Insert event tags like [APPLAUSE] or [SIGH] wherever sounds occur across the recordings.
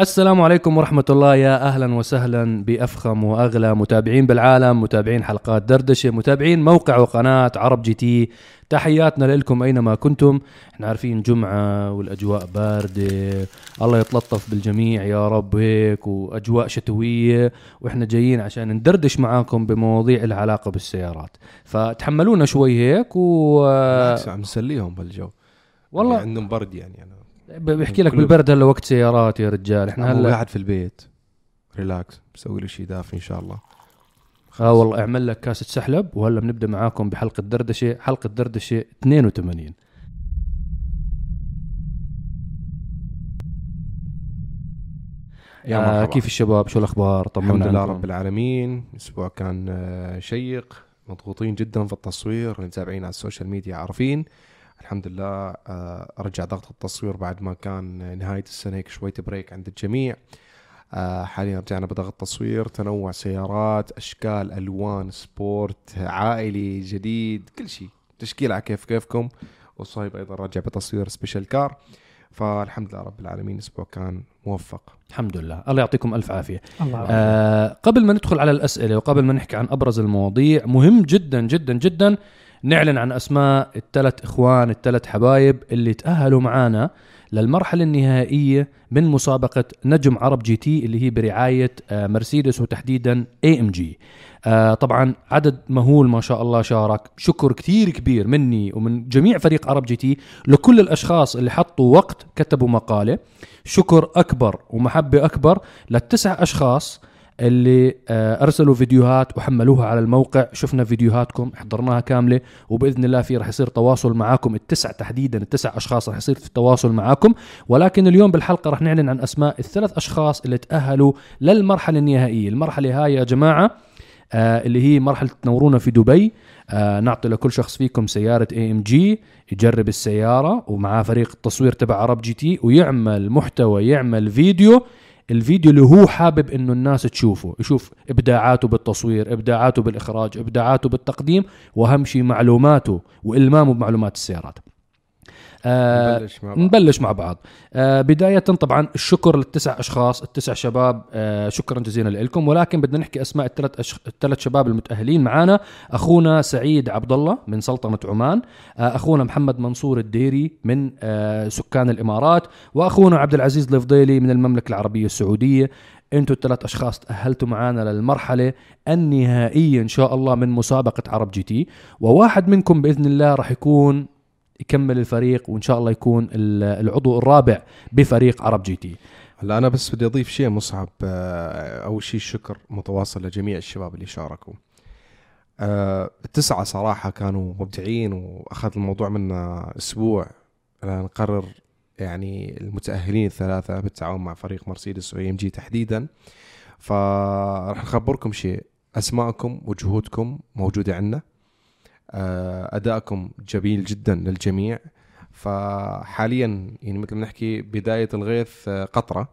السلام عليكم ورحمة الله. يا أهلا وسهلا بأفخم وأغلى متابعين بالعالم متابعين حلقات دردشة متابعين موقع وقناة عرب جي تي. تحياتنا لكم أينما كنتم. إحنا عارفين جمعة والأجواء باردة الله يتلطف بالجميع يا رب هيك وأجواء شتوية وإحنا جايين عشان ندردش معاكم بمواضيع العلاقة بالسيارات. فتحملونا شوي هيك و عم نسليهم بالجو. والله يعني عندهم برد يعني أنا بحكي لك بالبرد هلا وقت سيارات يا رجال. إحنا هلا قاعد في البيت. relax بسوي له شيء دافي إن شاء الله. آه والله اعمل لك كاسة سحلب وهلا بنبدأ معاكم بحلقة دردشة حلقة دردشة 82 يا آه مرحبا كيف الشباب؟ شو الأخبار؟ طمنونا الحمد لله. رب العالمين. الأسبوع كان آه، شيق مضغوطين جدا في التصوير متابعين على ال social media عارفين. الحمد لله آه، رجع ضغط التصوير بعد ما كان نهاية السنة هيك شوية break عند الجميع. آه، حاليا رجعنا بضغط تصوير تنوع سيارات أشكال ألوان sport عائلي جديد كل شيء. تشكيل على كيف كيفكم وصهيب أيضا رجع بتصوير special car فالحمد لله رب العالمين الأسبوع كان موفق. الحمد لله. الله يعطيكم ألف عافية. الله آه قبل ما ندخل على الأسئلة وقبل ما نحكي عن أبرز المواضيع مهم جدا جدا جدا نعلن عن أسماء الثلاث إخوان الثلاث حبايب اللي تأهلوا معانا للمرحلة النهائية من مسابقة نجم عرب GT اللي هي برعاية آه مرسيدس وتحديدا AMG طبعا عدد مهول ما شاء الله شارك. شكر كثير كبير مني ومن جميع فريق عرب GT لكل الأشخاص اللي حطوا وقت كتبوا مقالة. شكر أكبر ومحبة أكبر للتسع أشخاص اللي آه، أرسلوا فيديوهات وحملوها على الموقع. شفنا فيديوهاتكم حضرناها كاملة وبإذن الله في رح يصير تواصل معاكم. التسع تحديدا التسع أشخاص رح يصير في تواصل معاكم. ولكن اليوم بالحلقة رح نعلن عن أسماء الثلاث أشخاص اللي تأهلوا للمرحلة النهائية. المرحلة هاي يا جماعة آه اللي هي مرحلة تنورونا في دبي. آه نعطي لكل شخص فيكم سيارة AMG يجرب السيارة ومعاه فريق التصوير تبع عرب GT ويعمل محتوى يعمل فيديو الفيديو اللي هو حابب إنه الناس تشوفه يشوف إبداعاته بالتصوير إبداعاته بالإخراج إبداعاته بالتقديم وأهم شيء معلوماته وإلمامه بمعلومات السيارات. نبلش مع بعض. نبلش مع بعض. آه بداية طبعا الشكر للتسع أشخاص التسع شباب آه شكرا جزيلا لكم ولكن بدنا نحكي أسماء الثلاث أش... الثلاث شباب المتأهلين معنا أخونا سعيد عبد الله من سلطنة عمان آه أخونا محمد منصور الديري من آه سكان الإمارات وأخونا عبد العزيز الفضيلي من المملكة العربية السعودية. أنتوا الثلاث أشخاص تأهلتوا معنا للمرحلة النهائية إن شاء الله من مسابقة عرب GT. وواحد منكم بإذن الله راح يكون يكمل الفريق وإن شاء الله يكون ال- العضو الرابع بفريق عرب GT. هلا أنا بس بدي أضيف شيء مصعب آه، اول شيء الشكر متواصل لجميع الشباب اللي شاركوا. آه، التسعه صراحة كانوا مبدعين وأخذ الموضوع منا أسبوع. لنقرر يعني المتأهلين الثلاثة بالتعاون مع فريق مرسيدس و AMG تحديدا. فراح نخبركم شيء. أسماءكم وجهودكم موجودة عندنا آه، أدائكم جميل جدا للجميع. فحاليا يعني مثل ما نحكي بداية الغيث آه، قطرة.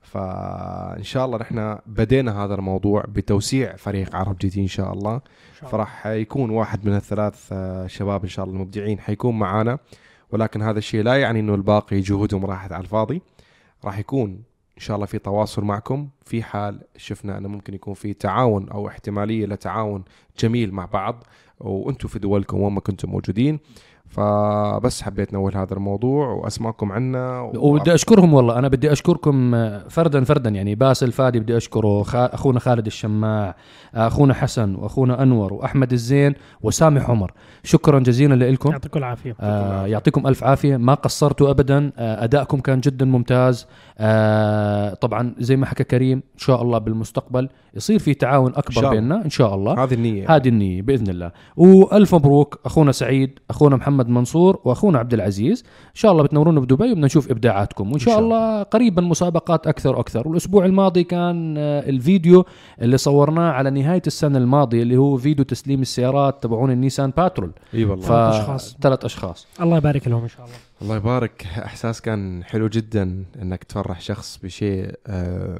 فإن شاء الله نحن بدينا هذا الموضوع بتوسيع فريق عرب جي تي إن شاء الله. فراح يكون واحد من الثلاث آه، شباب إن شاء الله المبدعين حيكون معانا. ولكن هذا الشيء لا يعني إنه الباقي جهودهم راحت على الفاضي. راح يكون إن شاء الله في تواصل معكم. في حال شفنا إنه ممكن يكون في تعاون أو احتمالية لتعاون جميل مع بعض. وأنتم في دولكم وين ما كنتم موجودين. فبس حبيت نول هذا الموضوع واسماءكم عنا و... وبدي أشكرهم والله. أنا بدي أشكركم فردا فردا. يعني باسل فادي بدي أشكره خا- أخونا خالد الشماع أخونا حسن وأخونا أنور وأحمد الزين وسامح عمر. شكرا جزيلا لكم يعطيكم العافية. آه يعطيكم ألف عافية. ما قصرتوا ابدا. آه أدائكم كان جدا ممتاز. آه طبعا زي ما حكى كريم إن شاء الله بالمستقبل يصير في تعاون أكبر. بيننا إن شاء الله. هذه النية. هذه النية بإذن الله. وألف مبروك أخونا سعيد أخونا محمد منصور وأخونا عبد العزيز. إن شاء الله بتنورونا بدبي وبدنا نشوف إبداعاتكم. وإن شاء شاء الله قريبا مسابقات أكثر وأكثر. والأسبوع الماضي كان آه، الفيديو اللي صورناه على نهاية السنة الماضية اللي هو فيديو تسليم السيارات تبعون النيسان باترول. إي والله. ف... أشخاص. ثلاث أشخاص. الله يبارك لهم إن شاء الله. الله يبارك. إحساس كان حلو جدا إنك تفرح شخص بشيء آه،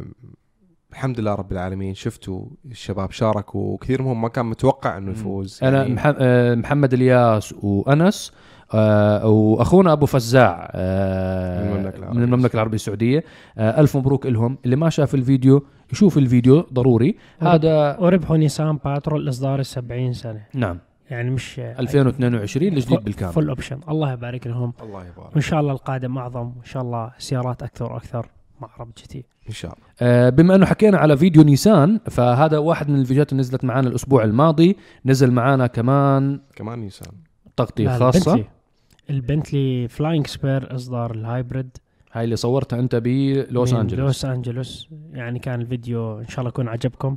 الحمد لله رب العالمين شفتوا الشباب شاركوا وكثير منهم ما كان متوقع إنه يفوز. أنا يعني مح- آه، محمد إلياس وأنس آه، وأخونا أبو فزاع آه، من المملكة العربية. من المملكة العربية السعودية. آه، ألف مبروك لهم اللي ما شاف الفيديو يشوف الفيديو ضروري. هذا وربحوا نيسان باترول الإصدار ال 70 سنة. نعم. يعني نيسان 2022 الجديد بالكامل. full option الله يبارك لهم. الله يبارك. وإن شاء الله القادم أعظم. وإن شاء الله سيارات أكثر وأكثر. مع عرب GT إن شاء الله. آه، بما أنه حكينا على فيديو نيسان فهذا واحد من الفيديوهات اللي نزلت معنا الأسبوع الماضي نزل معنا كمان كمان نيسان. تغطية خاصة. البنتلي. البنتلي فلاينج سبير إصدار ال hybrid. هاي اللي صورتها أنت بلوس أنجلوس. لوس أنجلوس. يعني كان الفيديو إن شاء الله يكون عجبكم.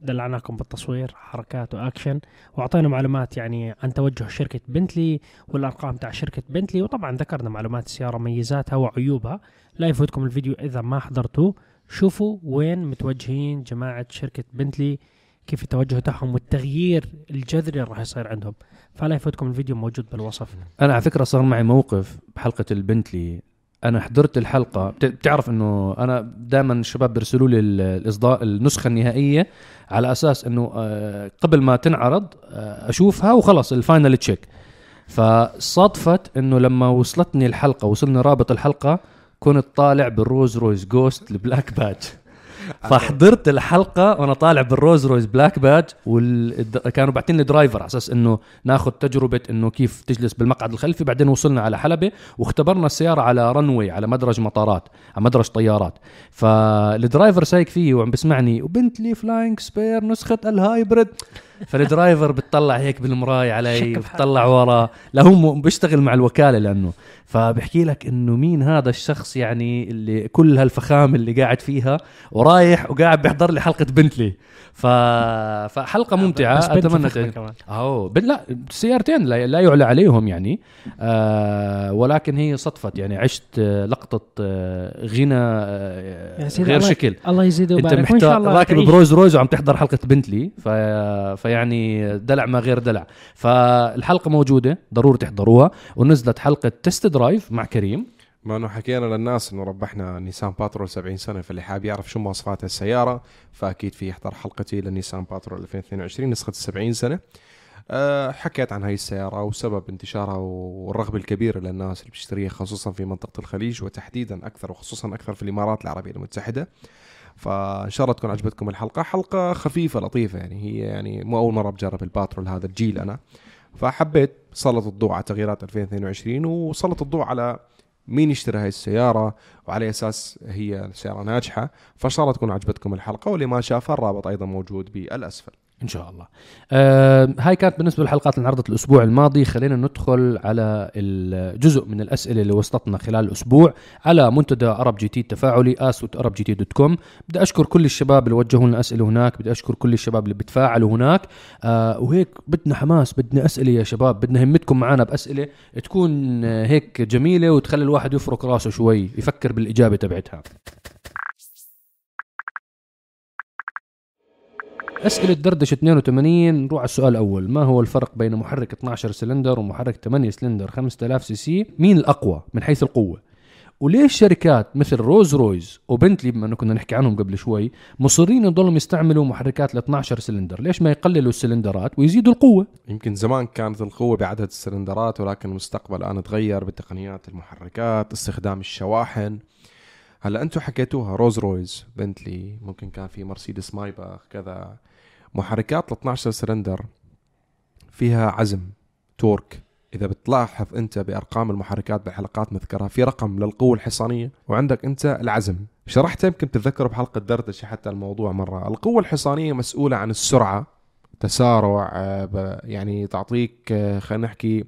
دلعناكم بالتصوير حركات واكشن وأعطينا معلومات يعني عن توجه شركة بنتلي والأرقام تاع شركة بنتلي وطبعا ذكرنا معلومات السيارة ميزاتها وعيوبها. لا يفوتكم الفيديو إذا ما حضرتوه. شوفوا وين متوجهين جماعة شركة بنتلي كيف التوجه تاعهم والتغيير الجذري اللي راح يصير عندهم. فلا يفوتكم الفيديو موجود بالوصف. أنا على فكرة صار معي موقف بحلقة البنتلي أنا حضرت الحلقة. بت- بتعرف إنه أنا دائما الشباب بيرسلوا لي ال- الاصدار النسخة النهائية على أساس إنه آه، قبل ما تنعرض آه، أشوفها وخلص ال final check. فصادفت إنه لما وصلتني الحلقة وصلني رابط الحلقة كنت طالع بالرولز رويس جوست ال Black Badge [LAUGHS] فحضرت الحلقة وأنا طالع بالرولز رويس Black Badge وكانوا باعتين لي driver على أساس إنه ناخذ تجربة إنه كيف تجلس بالمقعد الخلفي. بعدين وصلنا على حلبة واختبرنا السيارة على runway على مدرج مطارات على مدرج طيارات. فال driver سايق فيه وعم بسمعني وبنتلي فلاينج سبير نسخة ال hybrid فال driver بتطلع هيك بالمراية علي بتطلع ورا. لا هو بيشتغل مع الوكالة لأنه. فبحكي لك إنه مين هذا الشخص يعني اللي كل هالفخامة اللي قاعد فيها ورايح وقاعد بيحضر لي حلقة بنتلي. ف... فحلقة ممتعة بس بنتلي أتمنى. كمان. بن- لا سيارتين لا, لا يعلى عليهم يعني. آه ولكن هي صدفت يعني عشت آه، لقطة آه، غنى آه، غير الله- شكل. الله يزيد أنت ويبارك. شاء محتار راكب. برولز رويس وعم تحضر حلقة بنتلي. ف... فيعني دلع ما غير دلع. فالحلقة موجودة ضروري تحضروها. ونزلت حلقة test drive مع كريم. ما إنه حكينا للناس إنه ربحنا نيسان باترول 70 سنة فاللي حاب يعرف شو مواصفات السيارة فأكيد في يحضر حلقتي للنيسان باترول 2022 نسخة 70 سنة. أه حكيت عن هاي السيارة وسبب انتشارها والرغبة الكبيرة للناس اللي بتشتريها خصوصا في منطقة الخليج وتحديدا أكثر وخصوصا أكثر في الإمارات العربية المتحدة. فإن شاء الله تكون عجبتكم الحلقة. حلقة خفيفة لطيفة يعني. هي يعني مو أول مرة بجرب الباترول هذا الجيل أنا. فحبيت سلط الضوء على تغييرات 2022 وسلط الضوء على مين يشتري هاي السيارة وعلى أساس هي سيارة ناجحة. فإن شاء الله تكون عجبتكم الحلقة واللي ما شافها الرابط أيضا موجود بالأسفل. إن شاء الله. آه هاي كانت بالنسبة للحلقات اللي انعرضت الأسبوع الماضي. خلينا ندخل على الجزء من الأسئلة اللي وصلتنا خلال الأسبوع على منتدى عرب GT التفاعلي أسود ArabGT dot com. بدي أشكر كل الشباب اللي وجهوا لنا أسئلة هناك بدي أشكر كل الشباب اللي بتفاعلوا هناك. آه وهيك بدنا حماس بدنا أسئلة يا شباب بدنا همتكم معنا بأسئلة تكون آه، هيك جميلة وتخلي الواحد يفرك راسه شوي يفكر بالإجابة تبعتها. أسئلة دردشة 82 نروح على السؤال الأول. ما هو الفرق بين محرك 12 سلندر ومحرك 8 سلندر؟ 5000 CC. مين الأقوى من حيث القوة؟ وليش شركات مثل رولز رويس وبنتلي بما إنه كنا نحكي عنهم قبل شوي مصرين يضلوا يستعملوا محركات ل 12 سلندر؟ ليش ما يقللوا السلندرات ويزيدوا القوة؟ يمكن زمان كانت القوة بعدد السلندرات ولكن المستقبل الآن تغير بتقنيات المحركات استخدام الشواحن. هلا أنتم حكيتوها رولز رويس بنتلي ممكن كان في مرسيدس مايباخ كذا. محركات ل 12 سلندر فيها عزم torque. إذا بتلاحظ انت بأرقام المحركات بالحلقات نذكرها في رقم للقوة الحصانية وعندك انت العزم. شرحت يمكن تتذكروا بحلقة دردشة حتى الموضوع مرة. القوة الحصانية مسؤولة عن السرعة تسارع يعني تعطيك خلينا نحكي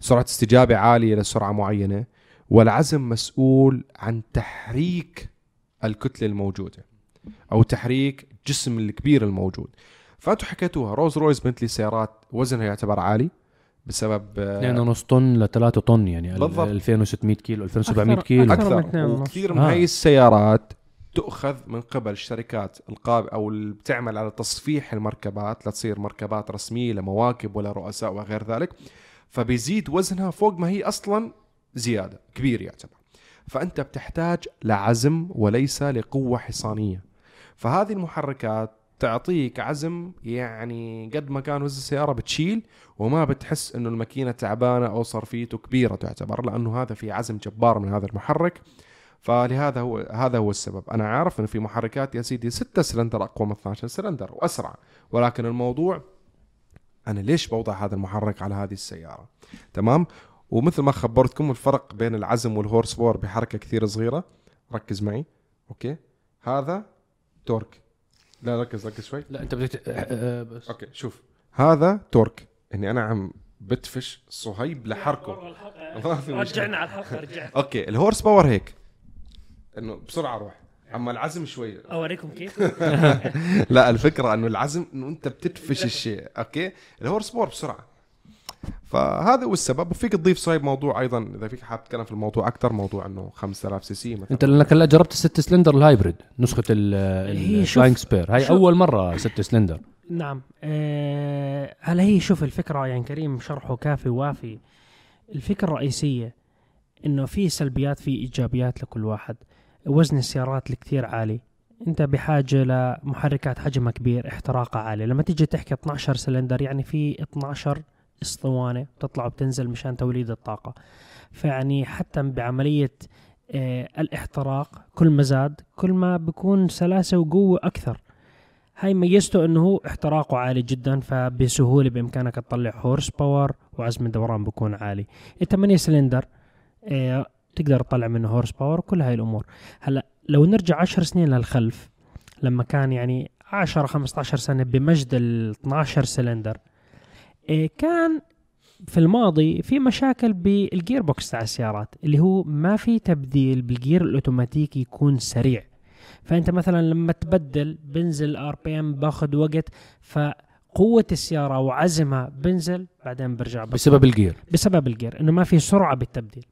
سرعة استجابة عالية لسرعة معينة. والعزم مسؤول عن تحريك الكتلة الموجودة أو تحريك الجسم الكبير الموجود فانتوا حكيتوها روز رويز بنتلي سيارات وزنها يعتبر عالي بسبب آه، 2.5 طن ل 3 طن يعني ال- بالضبط. 2600 كيلو 2700 أكثر- كيلو أكثر. أكثر ونص. وكثير من آه. هاي السيارات تؤخذ من قبل الشركات القاب أو اللي بتعمل على تصفيح المركبات لتصير مركبات رسمية لمواكب ولا رؤساء وغير ذلك فبيزيد وزنها فوق ما هي أصلا زيادة كبير يعتبر. فأنت بتحتاج لعزم وليس لقوة حصانية. فهذه المحركات تعطيك عزم يعني قد ما كان وزن السيارة بتشيل وما بتحس إنه الماكينة تعبانة أو صرفيته كبيرة تعتبر لأنه هذا في عزم جبار من هذا المحرك. فلهذا هو هذا هو السبب. أنا عارف إنه في محركات يا سيدي 6 سلندر أقوى من 12 سلندر وأسرع. ولكن الموضوع أنا ليش بوضع هذا المحرك على هذه السيارة؟ تمام؟ ومثل ما خبرتكم الفرق بين العزم وال horsepower بحركة كثير صغيرة. ركز معي. أوكي. هذا torque. لا ركز ركز شوي. لا أنت بدك آه، بس. أوكي شوف. هذا torque. اني أنا عم بدفش صهيب لحركه. [LAUGHS] رجعنا على الحلقة رجعنا. أوكي ال horsepower هيك. إنه بسرعة روح. أما العزم شوي. أوريكم كيف. [LAUGHS] لا الفكرة إنه العزم إنه أنت بتدفش الشيء. أوكي؟ ال horsepower بسرعة. فهذا هو السبب. وفيك تضيف صهيب موضوع أيضا إذا فيك حابب تتكلم في الموضوع أكثر موضوع إنه 5000 CC مثلا. أنت لأنك هلأ جربت الست cylinder ال hybrid نسخة ال Flying Spur هاي أول مرة ست سلندر. نعم. آه هلأ هي شوف الفكرة يعني كريم شرحه كافي وافي الفكرة الرئيسية إنه في سلبيات في إيجابيات لكل واحد. وزن السيارات الكثير عالي. أنت بحاجة لمحركات حجمها كبير احتراقها عالي. لما تيجي تحكي 12 سلندر يعني في 12 اسطوانة بتطلع وبتنزل مشان توليد الطاقة. فيعني حتى بعملية آه الاحتراق كل ما زاد كل ما بيكون سلاسة وقوة أكثر. هاي ميزته إنه هو احتراقه عالي جدا فبسهولة بإمكانك تطلع horsepower وعزم الدوران بيكون عالي. الثمانية سلندر آه تقدر تطلع منه horsepower وكل هاي الأمور. هلأ لو نرجع عشر سنين للخلف لما كان يعني 10 15 سنة بمجد ال 12 سلندر كان في الماضي في مشاكل بال gearbox تاع السيارات اللي هو ما في تبديل بال gear الاوتوماتيكي يكون سريع. فأنت مثلا لما تبدل بنزل RPM باخذ وقت فقوة السيارة وعزمها بنزل بعدين برجع بطلع. بسبب ال gear بسبب ال gear إنه ما في سرعة بالتبديل.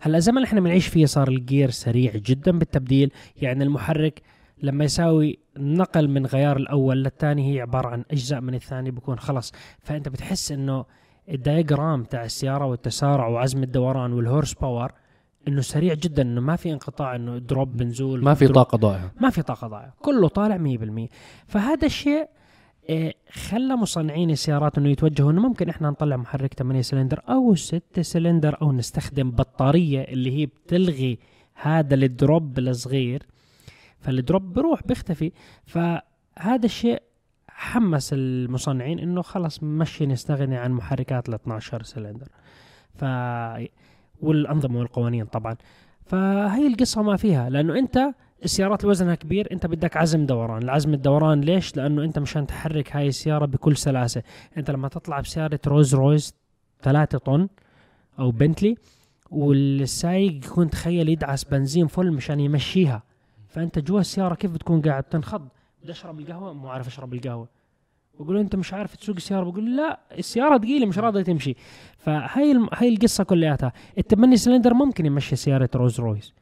هلأ الزمن اللي إحنا بنعيش فيه صار ال gear سريع جدا بالتبديل يعني المحرك لما يساوي نقل من غيار الأول للثاني هي عبارة عن أجزاء من الثاني بيكون خلص فأنت بتحس إنه ال diagram تاع السيارة والتسارع وعزم الدوران وال horsepower إنه سريع جدا إنه ما في انقطاع إنه drop بنزول ما في طاقة ضائعة. ما في طاقة ضائعة كله طالع 100% فهذا الشيء آه، خلى مصنعين السيارات إنه يتوجهوا إنه ممكن إحنا نطلع محرك 8 سلندر أو 6 سلندر أو نستخدم بطارية اللي هي بتلغي هذا ال drop الصغير. فال drop بروح بيختفي. فهذا الشيء حمس المصنعين إنه خلص مشي نستغني عن محركات ال 12 سلندر. ف والأنظمة والقوانين طبعا. فهي القصة ما فيها لأنه أنت السيارات وزنها كبير أنت بدك عزم دوران. العزم الدوران ليش؟ لأنه أنت مشان تحرك هاي السيارة بكل سلاسة. أنت لما تطلع بسيارة روز رويس 3 طن أو بنتلي والسايق يكون تخيل يدعس بنزين فل مشان يمشيها. فأنت جوا السيارة كيف بتكون قاعد؟ تنخض بدي أشرب القهوة؟ مو عارف أشرب القهوة. بقول أنت مش عارف تسوق السيارة؟ بقول لا السيارة ثقيله مش راضية تمشي. فهي الم... هي القصة كلياتها. الثمانية سلندر ممكن يمشي سيارة رولز رويس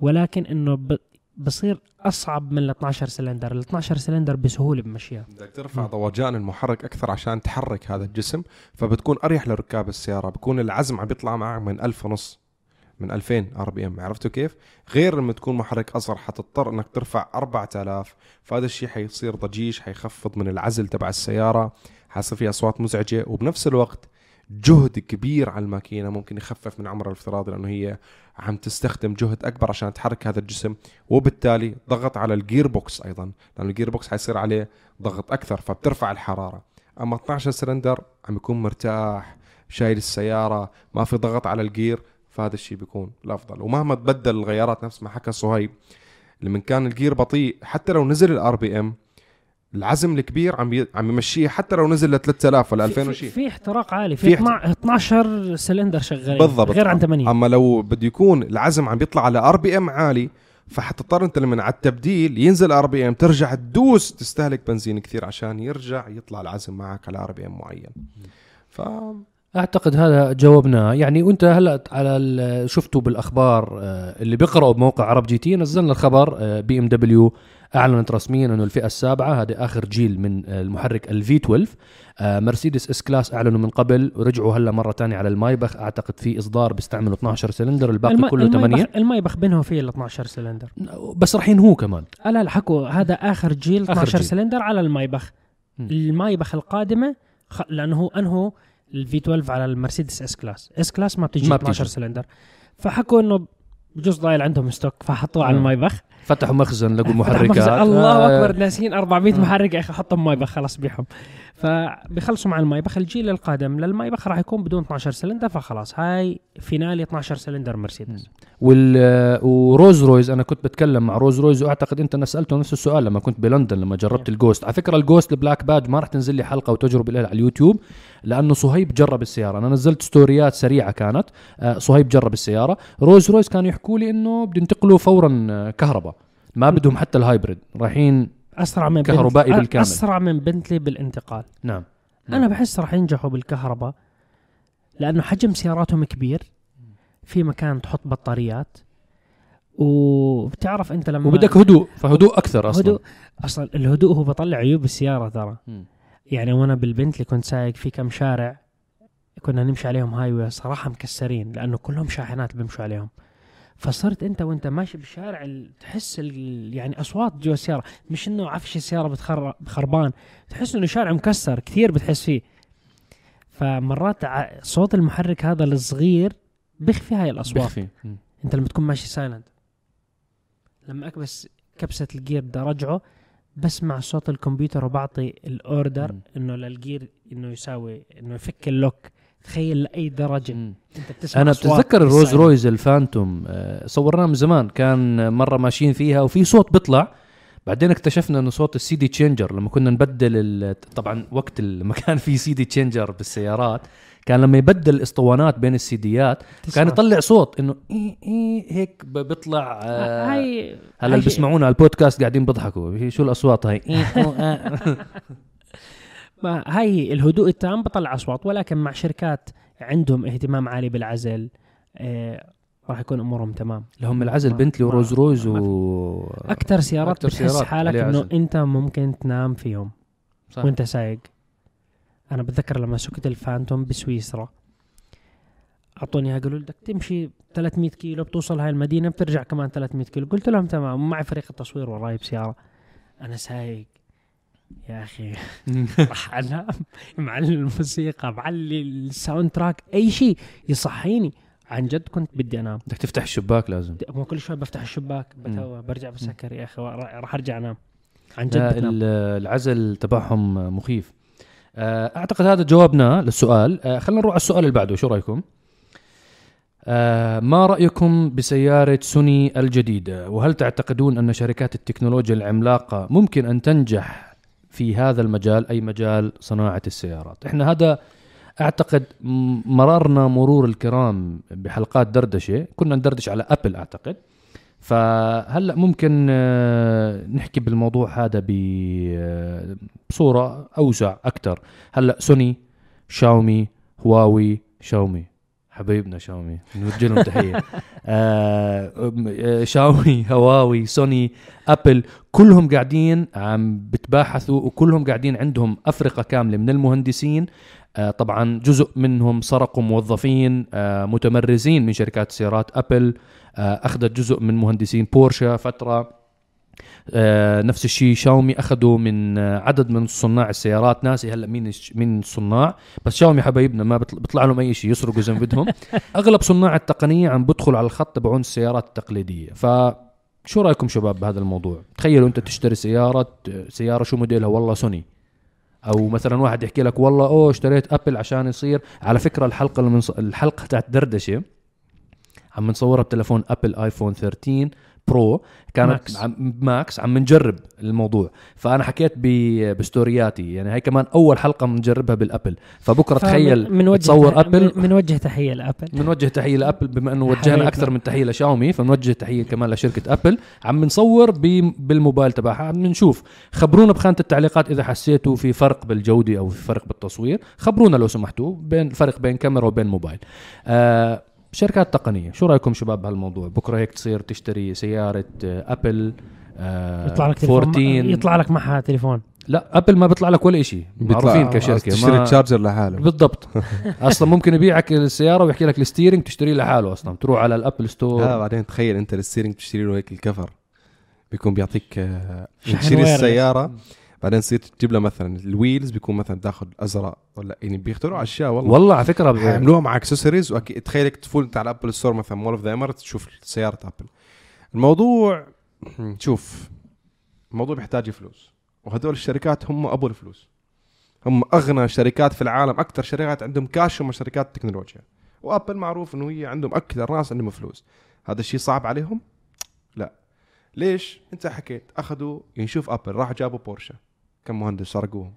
ولكن إنه ب... بصير أصعب من ال 12 سلندر. ال 12 سلندر بسهولة بمشيها. بدك ترفع دوران المحرك أكثر عشان تحرك هذا الجسم فبتكون أريح لركاب السيارة. بكون العزم عم بيطلع معك من 1000 ونص. من 2000 RPM. عرفتوا كيف؟ غير لما تكون محرك أصغر حتضطر إنك ترفع 4000 فهذا الشيء حيصير ضجيج حيخفض من العزل تبع السيارة. حيصير في أصوات مزعجة. وبنفس الوقت جهد كبير على الماكينة ممكن يخفف من عمرها الافتراضي لأنه هي عم تستخدم جهد أكبر عشان تحرك هذا الجسم. وبالتالي ضغط على ال gearbox أيضا لأنه ال gearbox حيصير عليه ضغط أكثر فبترفع الحرارة. أما 12 سلندر عم يكون مرتاح شايل السيارة ما في ضغط على ال gear. فهذا الشيء بيكون الأفضل. ومهما تبدل الغيارات نفس ما حكى صهيب لما كان ال gear بطيء حتى لو نزل ال RPM العزم الكبير عم. عم يمشيه حتى لو نزل ل 3000 ولا 2000 في, وشيء. في احتراق عالي في في احت- 12 سلندر شغالين بالضبط. غير عن 8 أما لو بده يكون العزم عم بيطلع على RPM عالي فحتضطر أنت لما على التبديل ينزل RPM ترجع تدوس تستهلك بنزين كثير عشان يرجع يطلع العزم معك على RPM معين. ف أعتقد هذا جاوبناه يعني وأنت هلأ على شفتوا بالأخبار آه، اللي بيقرأوا بموقع عرب GT نزلنا الخبر BMW أعلنت رسميا إنه الفئة السابعة هذا آخر جيل من آه، المحرك ال V12 آه، مرسيدس S-Class أعلنوا من قبل ورجعوا هلأ مرة تانية على المايبخ أعتقد في إصدار بيستعملوا 12 سلندر الباقي الم- كله 8 المايبخ, المايبخ بينهم فيه ال 12 سلندر بس راح ينهوه كمان. آه لا لا حكوا هذا آخر جيل 12 جيل. سلندر على المايبخ. المايبخ القادمة خ... لأنه هو انهوا ال V12 على المرسيدس S-Class S-Class ما بتجي ما 12 بتيجي. سلندر فحكوا إنه بجوز ضايل عندهم stock فحطوه على آه. المايبخ فتحوا مخزن لقوا [LAUGHS] محركات مخزن. الله آه، أكبر ناسين 400 آه. محرك يا أخي حطهم مايبخ خلاص بيعهم فبيخلصوا مع المايبخ. الجيل القادم للمايبخ راح يكون بدون 12 سلندر فخلاص. هاي finally 12 سلندر مرسيدس. وال ورولز رويس أنا كنت بتكلم مع رولز رويس وأعتقد أنت أنا سألته نفس السؤال لما كنت بلندن لما جربت ال Ghost. على فكرة ال Ghost ال Black Badge ما راح تنزل لي حلقة وتجربه لها على اليوتيوب لأنه صهيب جرب السيارة. أنا نزلت stories ات سريعة كانت آه، صهيب جرب السيارة. رولز رويس كانوا يحكوا لي إنه بده ينتقلوا فورا آه، كهرباء ما بدهم حتى ال hybrid. رايحين أسرع من كهربائي بنت- بالكامل. أسرع من بنتلي بالانتقال. نعم. أنا بحس راح ينجحوا بالكهرباء لأنه حجم سياراتهم كبير في مكان تحط بطاريات وبتعرف أنت لما وبدك هدوء فهدوء أكثر أصلا. هدوء. أصلا الهدوء هو بطلع عيوب السيارة ترى. يعني وأنا بالبنتلي كنت سايق في كم شارع كنا نمشي عليهم هاي صراحة مكسرين لأنه كلهم شاحنات بيمشوا عليهم. فصرت انت وانت ماشي بالشارع ال- تحس يعني أصوات جوا السيارة. مش إنه عفش السيارة بتخر خربان تحس إنه شارع مكسر كثير بتحس فيه. فمرات صوت المحرك هذا الصغير بيخفي هاي الأصوات. بيخفي. مم. أنت لما تكون ماشي سايلنت لما اكبس كبسة ال gear بدي أرجعه بسمع صوت الكمبيوتر وبعطي ال order. إنه لل gear إنه يساوي إنه يفك ال lock. تخيل لأي درجة مم. أنت بتسمع أنا بتتذكر الرولز. رويس الفانتوم آه، صورناه من زمان كان مرة ماشيين فيها وفي صوت بيطلع بعدين اكتشفنا إنه صوت ال CD changer لما كنا نبدل ال- [LAUGHS] طبعا وقت لما [LAUGHS] كان في CD changer بالسيارات كان لما يبدل الاسطوانات بين السيديات. كان يطلع صوت إنه إيه إيه هيك بيطلع آه، هاي هلا اللي بيسمعونا على البودكاست قاعدين بيضحكوا شو الأصوات هاي. [LAUGHS] ما هاي الهدوء التام بطلع أصوات ولكن مع شركات عندهم اهتمام عالي بالعزل آه راح يكون أمورهم تمام. اللي هم العزل بنتلي وروز رويز ما- و أكثر سيارات أكتر بتحس سيارات حالك إنه. أنت ممكن تنام فيهم صح. وأنت سايق. أنا بتذكر لما سقت الفانتوم بسويسرا أعطوني اياها قالوا لي بدك تمشي 300 كيلو بتوصل هاي المدينة بترجع كمان 300 كيلو. قلت لهم تمام ومعي فريق التصوير وراي بسيارة. أنا سايق. يا أخي. [LAUGHS] راح أنام. معلي الموسيقى معلي ال soundtrack أي شيء يصحيني. عن جد كنت بدي أنام. بدك تفتح الشباك لازم. مو كل شوي بفتح الشباك. بتوه برجع بسكر يا أخي. راح أرجع أنام. عن جد. ال- العزل تبعهم مخيف. آه، أعتقد هذا جوابنا للسؤال. آه، خلينا نروح على السؤال اللي بعده. شو رأيكم؟ آه، ما رأيكم بسيارة سوني الجديدة؟ وهل تعتقدون أن شركات التكنولوجيا العملاقة ممكن أن تنجح في هذا المجال أي مجال صناعة السيارات. إحنا هذا أعتقد مررنا مرور الكرام بحلقات دردشة. كنا ندردش على أبل أعتقد. فهلأ ممكن آه، نحكي بالموضوع هذا آه، بصورة أوسع أكثر هلأ سوني شاومي هواوي شاومي. حبايبنا شاومي. نوجه لهم تحية. [LAUGHS] آه، آه، شاومي هواوي سوني أبل كلهم قاعدين عم بتباحثوا وكلهم قاعدين عندهم أفرقة كاملة من المهندسين. آه، طبعا جزء منهم سرقوا موظفين آه، متمرزين من شركات سيارات أبل. آه، أخذت جزء من مهندسين بورشا فترة. آه، نفس الشيء شاومي أخذوا من آه، عدد من صناع السيارات ناسي هلأ مين مين الصناع بس شاومي حبايبنا ما بيطلع لهم أي شيء يسرقوا زي بدهم. [LAUGHS] أغلب صناع التقنية عم بدخلوا على الخط تبعون السيارات التقليدية. ف شو رأيكم شباب بهذا الموضوع؟ تخيلوا أنت تشتري سيارة سيارة شو موديلها؟ والله سوني. أو مثلا واحد يحكي لك والله أوه اشتريت أبل عشان يصير. على فكرة الحلقة اللي من الحلقة تاعت دردشة عم نصورها بتلفون أبل آيفون 13 pro كانت max. عم max عم نجرب الموضوع. فأنا حكيت بستورياتي يعني هي كمان أول حلقة بنجربها بالأبل. فبكرة تخيل من وجه تصور أبل. من وجه تحية لأبل. بنوجه تحية لأبل بما إنه. وجهنا أكثر من تحية لشاومي فبنوجه تحية كمان لشركة أبل. عم نصور ب- بالموبايل تبعها. عم نشوف. خبرونا بخانة التعليقات إذا حسيتوا في فرق بالجودة أو في فرق بالتصوير. خبرونا لو سمحتوا بين الفرق بين كاميرا وبين موبايل. آه شركات تقنية. شو رأيكم شباب بهالموضوع؟ بكرة هيك تصير تشتري سيارة آه ابل آه يطلع لك تليفون 14 يطلع لك معها تليفون. لا ابل ما بيطلع لك ولا شيء معروفين كشركة. تشتري ما ال charger لحاله. بالضبط. [LAUGHS] أصلا ممكن يبيعك السيارة ويحكي لك ال steering تشتريه لحاله أصلا. تروح على الأبل لا store بعدين تخيل أنت ال steering تشتري له هيك ال cover. بيكون بيعطيك آه، تشتري. السيارة. بعدين تصير تجيب له مثلا ال wheels بيكون مثلا تاخذ أزرق ولا يعني بيخترعوا اشياء والله. والله على فكرة ب- حيعملوها مع اكسسوارز وأكيد تخيلك تفوت انت على ابل store مثلا مول اوف ذا اميرتس تشوف سيارة ابل الموضوع [CLEARS THROAT] شوف الموضوع بيحتاج فلوس. وهدول الشركات هم أبو الفلوس. هم أغنى شركات في العالم أكثر شركات عندهم كاش هم شركات التكنولوجيا وأبل معروف إنه هي عندهم أكثر ناس عندهم فلوس. هذا الشيء صعب عليهم؟ لا. ليش؟ أنت حكيت أخذوا يشوف ابل راح جابوا بورشه كم مهندس سرقوهم؟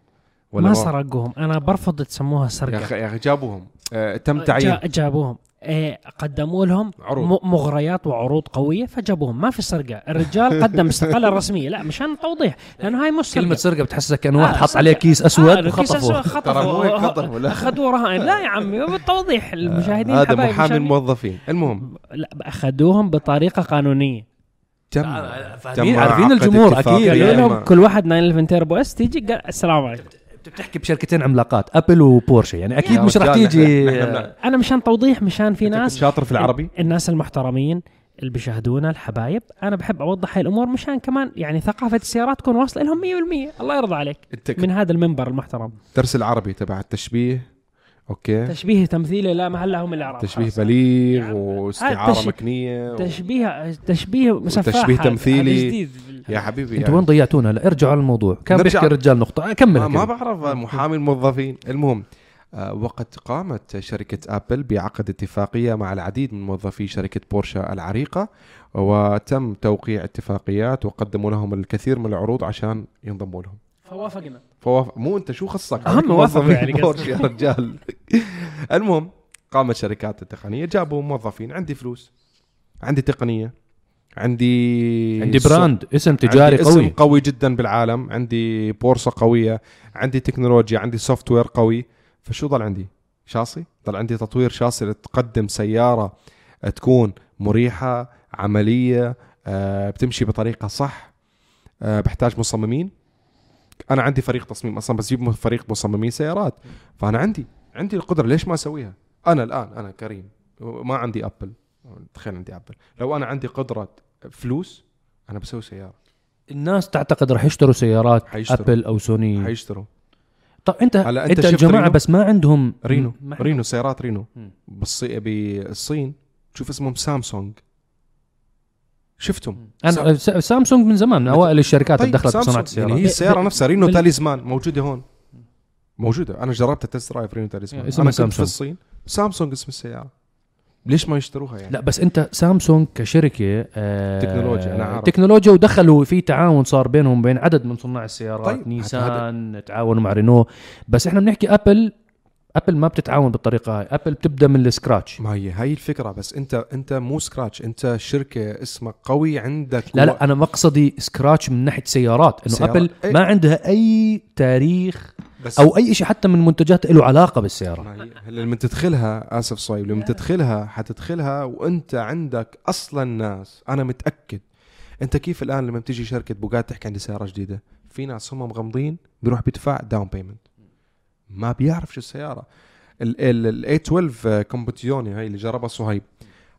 ما ما- سرقوهم أنا برفض تسموها يا سرقه أخي يا أخي جابوهم. آه تم تعيين. جا- جابوهم. إيه قدموا لهم عروض. مغريات وعروض قوية فجابوهم. ما في سرقة. الرجال قدم استقالة رسمية. لا مشان توضيح لأنه هاي مش كلمة سرقة. سرقة بتحسسك كانه واحد آه، حط عليه. كيس أسود آه، مو هيك خطفوا خطفوا، لا. أخذوا رهائن. لا يا عمي بالتوضيح المشاهدين هذا محامي الموظفين المهم. لا أخذوهم بطريقة قانونية. تم فاهمين؟ عارفين الجمهور أكيد. قالوا لهم كل واحد 911 turbo S تيجي قال السلام عليكم. أنت بتحكي بشركتين عملاقات أبل وبورشة يعني أكيد مش رح تيجي. أنا مشان توضيح مشان في ناس شاطر في العربي؟ الناس المحترمين اللي بيشاهدونا الحبايب أنا بحب أوضح هاي الأمور مشان كمان يعني ثقافة السيارات تكون واصلة لهم 100% الله يرضى عليك من هذا المنبر المحترم. درس العربي تبع التشبيه. okay تشبيه تمثيلي لا محل هم يعرف تشبيه. بليغ يعني واستعارة تش- مكنية و... تشبيه تشبيه سفاح وتشبيه هذا- تمثيلي. يا حبيبي أنتوا وين يعني. ضيعتونا لا ارجعوا على الموضوع كان نرجع. بيحكي الرجال نقطة آه، كمل ما, ما. بعرف محامي الموظفين المهم آه، وقد قامت شركة أبل بعقد اتفاقية مع العديد من موظفي شركة بورشا العريقة وتم توقيع اتفاقيات وقدموا لهم الكثير من العروض عشان ينضموا لهم فوافقنا فوافق مو أنت شو خصك؟ موافقة موظفين يعني يا رجال. [LAUGHS] المهم قامت شركات التقنية جابوا موظفين. عندي فلوس. عندي تقنية. عندي عندي brand. اسم تجاري عندي اسم قوي. قوي جدا بالعالم. عندي بورصة قوية. عندي تكنولوجيا. عندي software قوي. فشو ضل عندي؟ شاصي؟ ضل عندي تطوير شاصي لتقدم سيارة تكون مريحة عملية آه، بتمشي بطريقة صح آه، بحتاج مصممين. أنا عندي فريق تصميم أصلا بس جيب فريق مصممين سيارات. فأنا عندي عندي القدرة ليش ما أسويها؟ أنا الآن أنا كريم ما عندي أبل. تخيل عندي أبل. لو أنا عندي قدرة فلوس أنا بسوي سيارة. الناس تعتقد رح يشتروا سيارات حيشتروا. أبل أو سوني. حيشتروا. طب أنت هلا أنت, أنت شفت الجماعة رينو؟ بس ما عندهم رينو. رينو سيارات رينو. مم. بالصي... بالصين. شوف اسمهم سامسونج. شفتهم. أنا سامسونج من زمان من أوائل الشركات اللي طيب دخلت سامسونج. بصناعة السيارات. يعني هي السياره نفسها رينو تاليزمان موجودة هون. موجودة. أنا جربت test drive رينو تاليزمان. اسمها أنا كنت في سامسونج. الصين. سامسونج اسم السيارة. ليش ما يشتروها يعني؟ لا بس أنت سامسونج كشركة آه تكنولوجيا، أنا عارف. تكنولوجيا ودخلوا في تعاون صار بينهم بين عدد من صناع السيارات طيب، نيسان تعاونوا مع رينو. بس إحنا بنحكي أبل ابل ما بتتعاون بالطريقة هاي. ابل بتبدأ من ال scratch. ما هي هاي الفكرة بس. انت انت مو scratch انت شركة اسمك قوي عندك لا لا أنا مقصدي scratch من ناحية سيارات إنه سيارات. ابل إيه. ما عندها أي تاريخ بس أو أي شيء حتى من منتجات له علاقة بالسيارة. ما هي هلا لما تدخلها آسف صهيب لما تدخلها حتدخلها وأنت عندك أصلا ناس. أنا متأكد. أنت كيف الآن لما بتيجي شركة بوجاتي تحكي عندي سيارة جديدة؟ في ناس هم مغمضين بيروح بيدفع down payment ما بيعرف شو السيارة. ال 812 كومبتيزيوني هاي اللي جربها صهيب.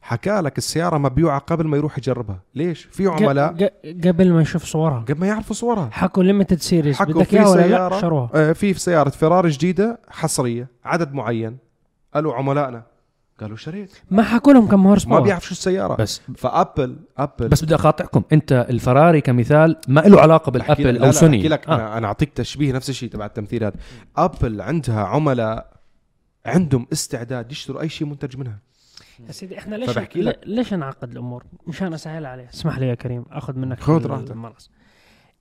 حكى لك السيارة مبيوعه قبل ما يروح يجربها. ليش؟ في عملاء قبل ما يشوف صورها. قبل ما يعرفوا صورها. حكوا limited series حكوا بدك في إياها ولا لا؟ سيارة شروها. آه، في سيارة فيراري جديدة حصرية عدد معين. قالوا عملائنا. قالوا شريت ما حكوا لهم كم horse ما بيعرف شو السيارة. بس فابل ابل بس بدي أقاطعكم. أنت الفيراري كمثال ما له علاقة بالأبل لا أو سوني. بحكي لك آه. أنا أنا أعطيك تشبيه نفس الشيء تبع التمثيل هذا أبل عندها عملاء عندهم استعداد يشتروا أي شيء منتج منها. يا سيدي إحنا ليش فبحكي لك. ليش نعقد الأمور؟ مشان أسهل عليه، اسمح لي يا كريم أخذ منك خذ راحتك.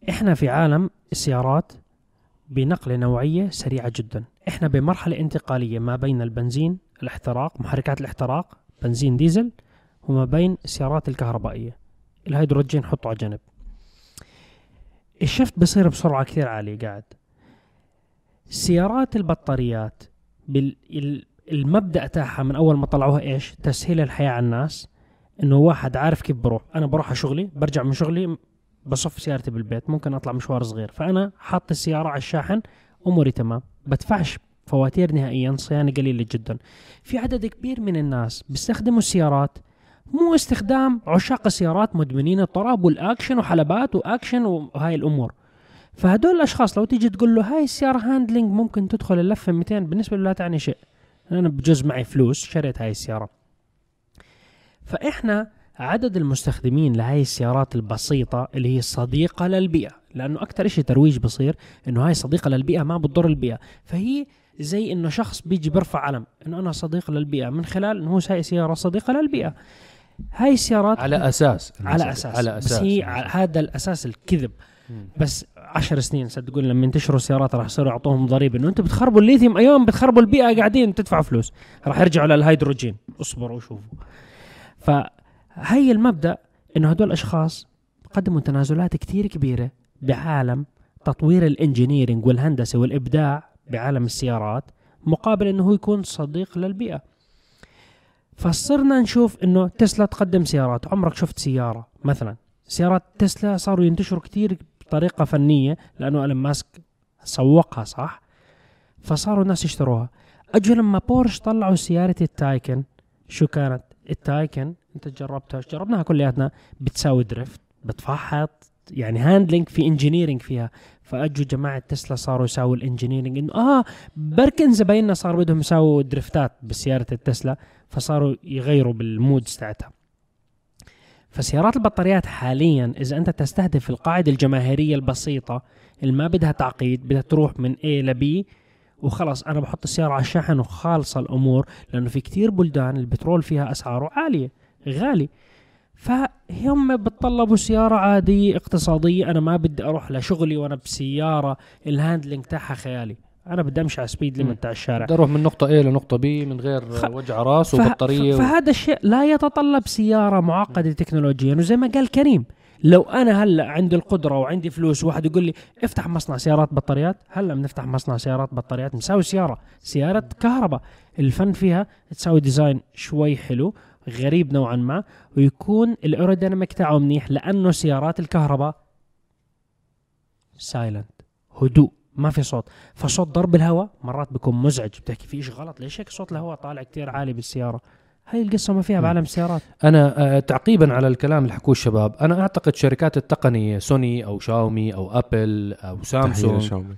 إحنا في عالم السيارات بنقلة نوعية سريعة جدا، إحنا بمرحلة انتقالية ما بين البنزين، الاحتراق، محركات الاحتراق، بنزين ديزل وما بين السيارات الكهربائية. الهيدروجين حطه على جنب. الشفت بصير بسرعة كثير عالية قاعد. سيارات البطاريات بال... ال- المبدأ تاعها من أول ما طلعوها إيش؟ تسهيل الحياة على الناس إنه واحد عارف كيف بروح، أنا بروح على شغلي، برجع من شغلي بصف سيارتي بالبيت، ممكن أطلع مشوار صغير، فأنا حاط السيارة على الشاحن أموري تمام، بدفعش فواتير نهائيا صيانة قليلة جدا. في عدد كبير من الناس بيستخدموا السيارات مو استخدام عشاق السيارات مدمنين الطرب والأكشن وحلبات وأكشن وهاي الأمور. فهدول الأشخاص لو تيجي تقول له هاي السيارة handling ممكن تدخل اللفه 200 بالنسبة له لا تعني شيء. أنا بجوز معي فلوس شريت هاي السيارة فإحنا عدد المستخدمين لهاي السيارات البسيطة اللي هي صديقة للبيئة لأنه أكثر إشي ترويج بصير إنه هاي صديقة للبيئة ما بتضر البيئة فهي زي إنه شخص بيجي بيرفع علم إنه أنا صديق للبيئة. من خلال هو هاي سيارة صديقة للبيئة. هاي السيارات على أساس. على أساس على أساس. بس هي هذا الأساس الكذب. بس عشر سنين صدقوني لما ينتشروا السيارات راح يصيروا يعطوهم ضريبة. إنه أنتم بتخربوا الليثيوم أيام بتخربوا البيئة قاعدين تدفعوا فلوس. راح يرجعوا للهيدروجين. اصبروا وشوفوا. فهي المبدأ إنه هدول الأشخاص قدموا تنازلات كثير كبيرة بعالم تطوير الانجينيرنج والهندسة والإبداع بعالم السيارات مقابل إنه هو يكون صديق للبيئة. فصرنا نشوف إنه تسلا تقدم سيارات. عمرك شفت سيارة؟ مثلا سيارات تسلا صاروا ينتشروا كثير بطريقة فنية لأنه الون ماسك سوقها صح؟ فصاروا الناس يشتروها. أجوا لما بورش طلعوا سيارة التايكن. شو كانت؟ التايكن أنت جربتها؟ جربناها كلياتنا. بتساوي drift بتفحط يعني handling في engineering فيها. فاجوا جماعة تسلا صاروا يساووا ال engineering إنه آه بركن زبايننا صار بدهم يساووا دريفتات بسيارة التسلا فصاروا يغيروا بالمودز تاعتها. فسيارات البطاريات حاليا إذا أنت تستهدف القاعدة الجماهيرية البسيطة اللي ما بدها تعقيد بدها تروح من A ل B وخلص أنا بحط السيارة على الشاحن وخالصة الأمور لأنه في كتير بلدان البترول فيها أسعاره عالية غالي. فهم بتطلبوا سيارة عادية اقتصادية. أنا ما بدي أروح لشغلي وأنا بسيارة ال handling تاعها خيالي. أنا بدي أمشي على speed limit تاع الشارع. بدي أروح من نقطة A لنقطة B من غير خ- وجع راس وبطارية ف-. فهذا الشيء لا يتطلب سيارة معقدة تكنولوجيا. وزي ما قال كريم لو أنا هلأ عندي القدرة وعندي فلوس واحد يقول لي افتح مصنع سيارات بطاريات. هلأ بنفتح مصنع سيارات بطاريات مساوي سيارة سيارة كهرباء. الفن فيها تساوي design شوي حلو. غريب نوعا ما ويكون ال aerodynamic تاعه منيح لأنه سيارات الكهرباء silent هدوء ما في صوت. فصوت ضرب الهواء مرات بيكون مزعج بتحكي في شيء غلط؟ ليش هيك صوت الهواء طالع كتير عالي بالسيارة؟ هاي القصة ما فيها. بعالم السيارات أنا آه، تعقيبا على الكلام اللي حكوه الشباب أنا أعتقد شركات التقنية سوني أو شاومي أو أبل أو تحية سامسونج لشاومي.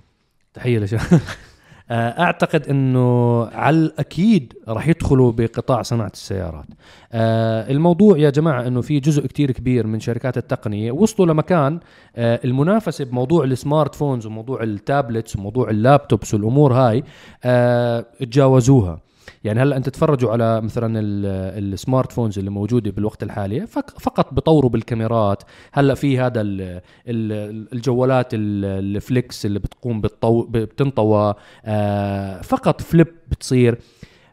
تحية لشباب [LAUGHS] أعتقد إنه على الأكيد راح يدخلوا بقطاع صناعة السيارات. آه، الموضوع يا جماعة إنه في جزء كتير كبير من شركات التقنية وصلوا لمكان آه، المنافسة بموضوع ال smart phones وموضوع ال tablets وموضوع ال laptops والأمور هاي آه، تجاوزوها. يعني هلا أنت تتفرجوا على مثلا ال- ال smart phones اللي موجودة بالوقت الحالي فق- فقط بطوروا بالكاميرات. هلا في هذا ال- ال- الجوالات ال- ال flex اللي بتقوم بالطو بتنطوى آه، فقط flip بتصير.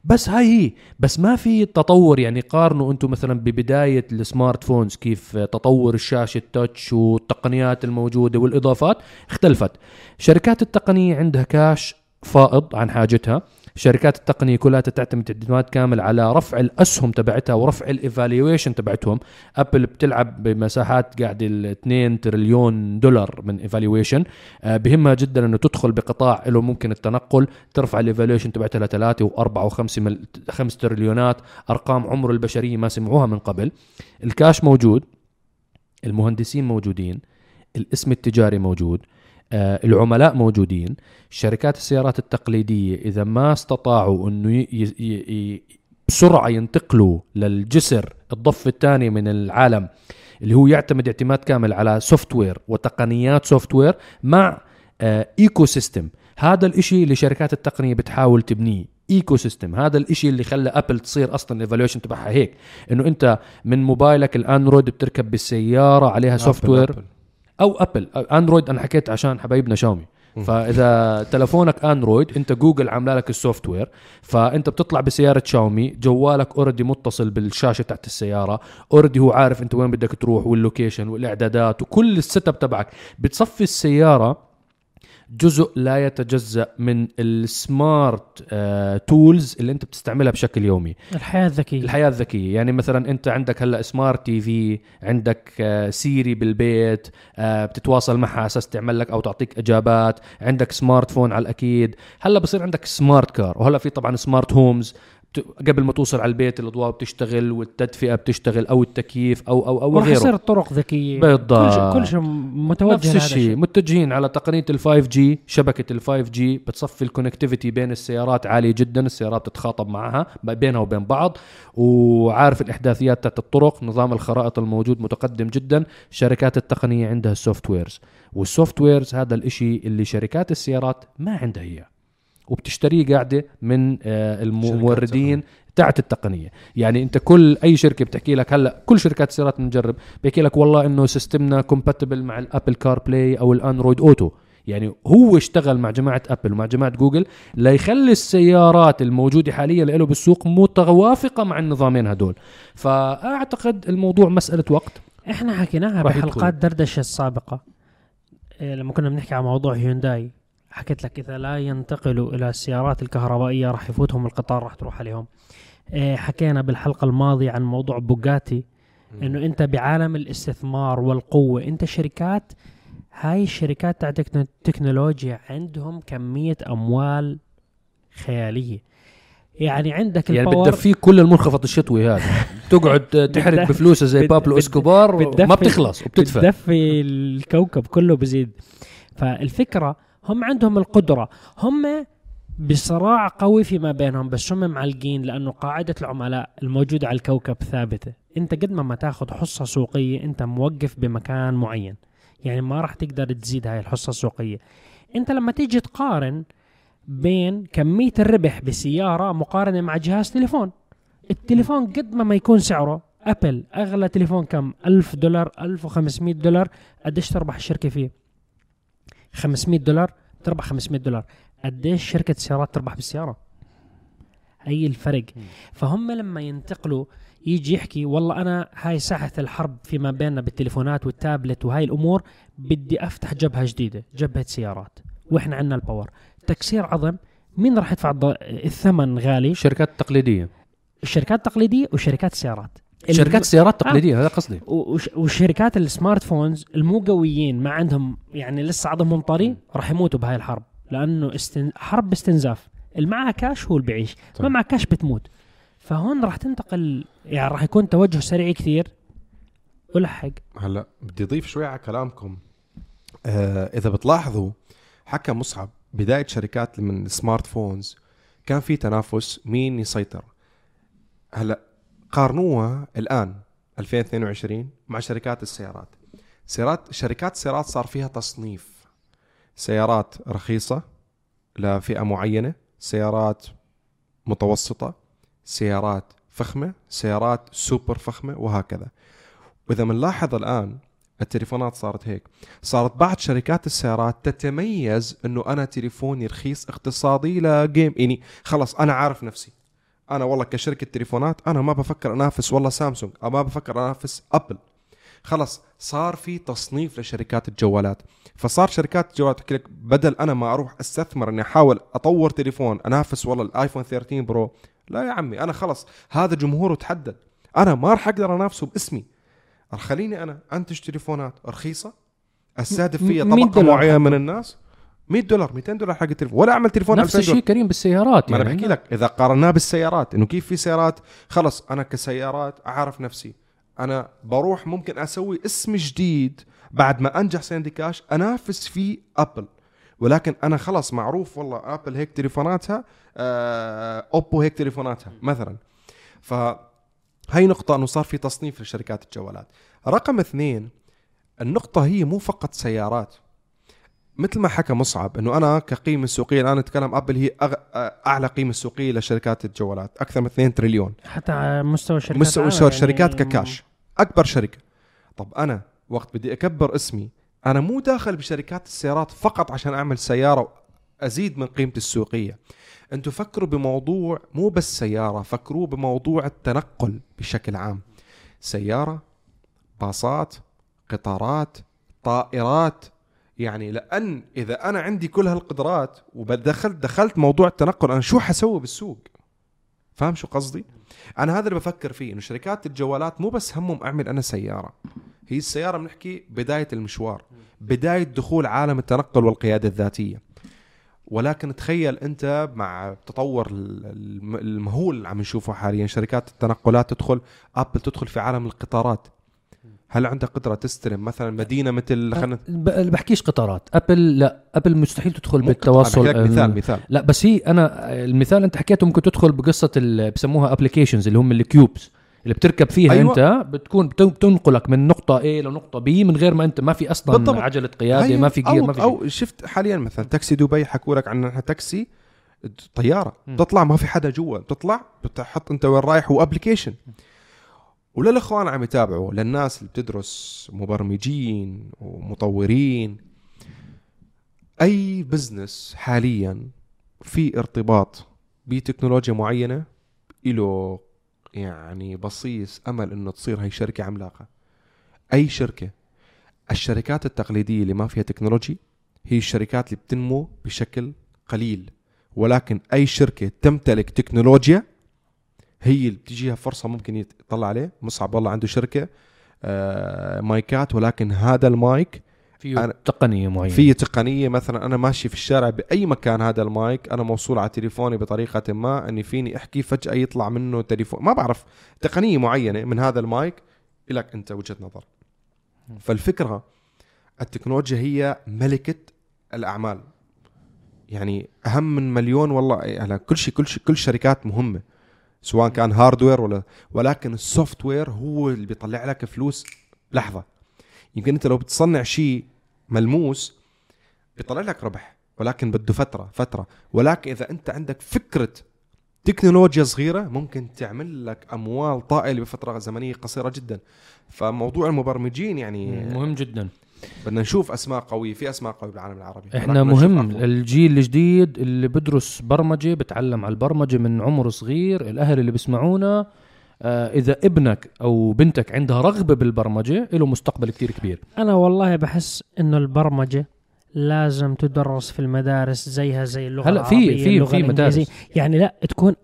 بس هاي هي. بس ما في تطور يعني قارنوا أنتم مثلا ببداية ال smart phones كيف تطور الشاشة ال touch والتقنيات الموجودة والإضافات. اختلفت. شركات التقنية عندها كاش فائض عن حاجتها. شركات التقنية كلها تعتمد اعتماد كامل على رفع الأسهم تبعتها ورفع ال evaluation تبعتهم. ابل بتلعب بمساحات قاعدة ال 2 تريليون دولار من evaluation بهمها جدا إنه تدخل بقطاع له ممكن التنقل ترفع ال evaluation تبعتها لثلاثة وأربعة وخمسة مل... خمس تريليونات أرقام عمر البشرية ما سمعوها من قبل. الكاش موجود المهندسين موجودين الاسم التجاري موجود آه العملاء موجودين شركات السيارات التقليدية إذا ما استطاعوا أنه. بسرعة ينتقلوا للجسر الضفة الثانية من العالم اللي هو يعتمد اعتماد كامل على software وتقنيات software مع آه ecosystem هذا الإشي اللي شركات التقنية بتحاول تبنيه ecosystem هذا الإشي اللي خلى ابل تصير أصلا ال evaluation تبعها هيك إنه أنت من موبايلك الاندرويد بتركب بالسيارة عليها software. أو أبل. اندرويد أنا حكيت عشان حبايبنا شاومي. فإذا تلفونك اندرويد أنت جوجل عامله لك ال software فأنت بتطلع بسيارة شاومي جوالك already متصل بالشاشة تاعت السيارة. already هو عارف أنت وين بدك تروح وال location والإعدادات وكل ال setup تبعك. بتصفي السيارة جزء لا يتجزأ من ال smart آه tools اللي انت بتستعملها بشكل يومي. الحياة الذكية. الحياة الذكية. يعني مثلا انت عندك هلأ smart TV عندك آه، سيري بالبيت آه، بتتواصل معها على أساس تعمل لك أو تعطيك إجابات. عندك smart phone على الأكيد. هلأ بصير عندك smart car وهلأ في طبعا smart homes قبل ما توصل على البيت الأضواء بتشتغل والتدفئة بتشتغل أو التكييف أو أو أو غيره يصير الطرق ذكية. بالضبط. كل شيء متوجه نفس الشيء. متجهين على تقنية ال 5G شبكة ال 5G بتصفي ال connectivity بين السيارات عالية جدا السيارات بتتخاطب معها بينها وبين بعض. وعارف الأحداثيات تاعت الطرق نظام الخرائط الموجود متقدم جدا. شركات التقنية عندها ال softwares وال softwares هذا الإشي اللي شركات السيارات ما عندها إياه. وبتشتريه قاعدة من آه، الموردين تاعت التقنية. يعني انت كل أي شركة بتحكي لك هلأ كل شركات السيارات بنجرب بيحكي لك والله إنه system نا compatible مع ال Apple CarPlay أو ال Android Auto يعني هو اشتغل مع جماعة ابل ومع جماعة جوجل ليخلي السيارات الموجودة حاليا له بالسوق متوافقة مع النظامين هدول. فأعتقد الموضوع مسألة وقت. إحنا حكيناها بحلقات دردشة السابقة. إيه، لما كنا بنحكي عن موضوع هيونداي حكيت لك إذا لا ينتقلوا إلى السيارات الكهربائية راح يفوتهم القطار راح تروح عليهم. إيه، حكينا بالحلقة الماضية عن موضوع بوجاتي إنه أنت بعالم الاستثمار والقوة أنت شركات هاي الشركات تاع تكنو- تكنولوجيا عندهم كمية أموال خيالية. يعني عندك يعني ال power بتدفيك كل المنخفض الشتوي هذا. [LAUGHS] تقعد تحرق بتدف- بفلوسه زي بابلو إسكوبار ما بتخلص وبتدفع بتدفي الكوكب كله بزيد. فالفكرة هم عندهم القدرة. هم بصراع قوي فيما بينهم بس هم معلقين لأنه قاعدة العملاء الموجودة على الكوكب ثابتة. أنت قد ما ما تاخذ حصة سوقية أنت موقف بمكان معين. يعني ما راح تقدر تزيد هاي الحصة السوقية. أنت لما تيجي تقارن بين كمية الربح بسيارة مقارنة مع جهاز تليفون التليفون قد ما ما يكون سعره. ابل أغلى تليفون كم؟ 1000 دولار 1500 دولار. قديش تربح الشركة فيه؟ 500 دولار تربح 500 دولار. قديش شركة السيارات تربح بالسيارة؟ هي الفرق. فهم لما ينتقلوا يجي يحكي والله أنا هاي ساحة الحرب فيما بيننا بالتليفونات والتابلت وهاي الأمور بدي أفتح جبهة جديدة جبهة سيارات. وإحنا عندنا ال power تكسير عظم مين راح يدفع الثمن غالي؟ الشركات التقليديه الشركات التقليديه وشركات السيارات شركات السيارات التقليديه هذا قصدي. وش- وشركات ال smart phones المو قويين ما عندهم يعني لسه عظمهم طري راح يموتوا بهاي الحرب. لأنه استن... حرب باستنزاف. اللي معاه كاش هو اللي بيعيش. ما طيب. معاه كاش بتموت. فهون راح تنتقل يعني راح يكون توجه سريع كثير. ولحق هلا بدي أضيف شوي على كلامكم. آه إذا بتلاحظوا حكى مصعب بداية شركات من السمارت فونز كان في تنافس مين يسيطر. هلا قارنوها الآن 2022 مع شركات السيارات. سيارات شركات السيارات صار فيها تصنيف. سيارات رخيصة لفئة معينة سيارات متوسطة سيارات فخمة سيارات سوبر فخمة وهكذا. وإذا بنلاحظ الآن التليفونات صارت هيك. صارت بعض شركات السيارات تتميز إنه أنا تليفوني رخيص اقتصادي ل game يعني خلص أنا عارف نفسي. أنا والله كشركة تليفونات أنا ما بفكر أنافس والله سامسونج أو ما بفكر أنافس أبل. خلص صار في تصنيف لشركات الجوالات. فصار شركات الجوالات تحكي لك بدل أنا ما أروح أستثمر إني أحاول أطور تليفون أنافس والله الآيفون 13 Pro لا يا عمي أنا خلص هذا جمهوره تحدد. أنا ما راح أقدر أنافسه باسمي. خليني أنا أنتج تليفونات رخيصة أستهدف فيها 100 طبقة معينة من الناس. 100 دولار 200 دولار حق التليفون ولا أعمل تليفون نفس 2000 الشيء كريم بالسيارات ما أنا يعني. بحكي لك إذا قارناه بالسيارات إنه كيف في سيارات؟ خلص أنا كسيارات أعرف نفسي. أنا بروح ممكن أسوي اسم جديد بعد ما أنجح ساندي كاش أنافس فيه أبل. ولكن أنا خلص معروف والله أبل هيك تليفوناتها آه أوبو هيك تليفوناتها مثلا. ف هاي نقطة إنه صار في تصنيف لشركات الجوالات. رقم اثنين النقطة هي مو فقط سيارات. مثل ما حكى مصعب إنه أنا كقيمة سوقيه الآن نتكلم أبل هي أغ... أعلى قيمة سوقية لشركات الجوالات أكثر من 2 تريليون. حتى على مستوى الشركات مستوى مستوى يعني الشركات ككاش أكبر شركة. طب أنا وقت بدي أكبر اسمي أنا مو داخل بشركات السيارات فقط عشان أعمل سيارة ازيد من قيمتي السوقية. أنتوا فكروا بموضوع مو بس سيارة فكروا بموضوع التنقل بشكل عام. سيارة باصات قطارات طائرات يعني لأن إذا أنا عندي كل هالقدرات ودخلت دخلت موضوع التنقل أنا شو حسوي بالسوق؟ فاهم شو قصدي؟ أنا هذا اللي بفكر فيه إنه شركات الجوالات مو بس همهم أعمل أنا سيارة. هي السيارة بنحكي بداية المشوار بداية دخول عالم التنقل والقيادة الذاتية. ولكن تخيل أنت مع تطور الم- المهول اللي عم نشوفه حاليا شركات التنقلات تدخل أبل تدخل في عالم القطارات. هل عندك قدرة تستلم مثلا مدينة مثل خلينا ب- بحكيش قطارات أبل لا أبل مستحيل تدخل بالتواصل لك مثال ال- مثال لا بس هي أنا المثال أنت حكيته ممكن تدخل بقصة ال- بسموها applications اللي هم ال cubes اللي بتركب فيها أيوة. أنت بتكون بت- بتنقلك من نقطة A لنقطة B من غير ما انت ما في أصلا بالضبط. عجلة قيادة أيوة. ما في جير ما في. أو شفت حاليا مثلا تاكسي دبي حكوا لك عنها تاكسي طيارة مم. تطلع ما في حدا جوا بتطلع بتحط أنت وين رايح و application وللاخوان عم يتابعوا للناس اللي بتدرس مبرمجين ومطورين. أي business حاليا في ارتباط بتكنولوجيا معينة له يعني بصيص أمل إنه تصير هاي شركة عملاقة؟ أي شركة؟ الشركات التقليدية اللي ما فيها technology هي الشركات اللي بتنمو بشكل قليل ولكن أي شركة تمتلك تكنولوجيا هي اللي بتجيها فرصة ممكن يطلع عليه. مصعب والله عنده شركة آه مايكات ولكن هذا المايك فيه تقنية معينة. في تقنية. مثلا أنا ماشي في الشارع بأي مكان هذا المايك أنا موصول على تليفوني بطريقة ما إني فيني أحكي فجأة يطلع منه تليفون. ما بعرف تقنية معينة من هذا المايك لك أنت وجهة نظر. فالفكرة التكنولوجيا هي ملكة الأعمال. يعني أهم من مليون والله يعني كل شيء كل شيء كل شركات مهمة. سواء كان hardware ولا ولكن ال software هو اللي بيطلع لك فلوس. لحظة. يمكن انت لو بتصنع شيء ملموس بيطلع لك ربح ولكن بده فترة فترة. ولكن إذا أنت عندك فكرة تكنولوجيا صغيرة ممكن تعمل لك أموال طائلة بفترة زمنية قصيرة جدا. فموضوع المبرمجين يعني مهم جدا. بدنا نشوف أسماء قوية في أسماء قوية بالعالم العربي إحنا مهم. الجيل الجديد اللي بدرس برمجة بتعلم على البرمجة من عمر صغير الأهل اللي بيسمعونا آه إذا ابنك أو بنتك عندها رغبة بالبرمجة له مستقبل كتير كبير أنا والله بحس إنه البرمجة لازم تدرس في المدارس زيها زي اللغة هلا في- في- اللغة في. مدارس. يعني لا تكون